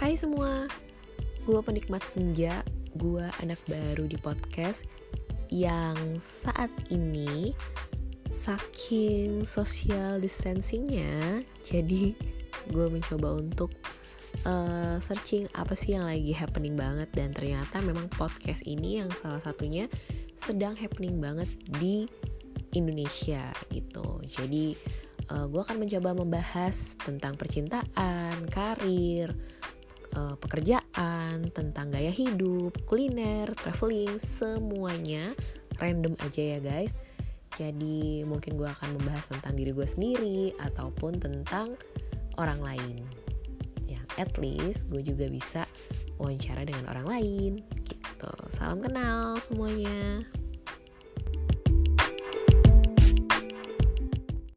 Hai semua, gue penikmat senja, gue anak baru di podcast yang saat ini saking social distancingnya, jadi gue mencoba untuk uh, searching apa sih yang lagi happening banget dan ternyata memang podcast ini yang salah satunya sedang happening banget di Indonesia gitu. Jadi uh, gue akan mencoba membahas tentang percintaan, karir, uh, pekerjaan, tentang gaya hidup, kuliner, traveling, semuanya random aja ya guys. Jadi mungkin gue akan membahas tentang diri gue sendiri ataupun tentang orang lain. Ya, at least gue juga bisa wawancara dengan orang lain gitu. Salam kenal semuanya.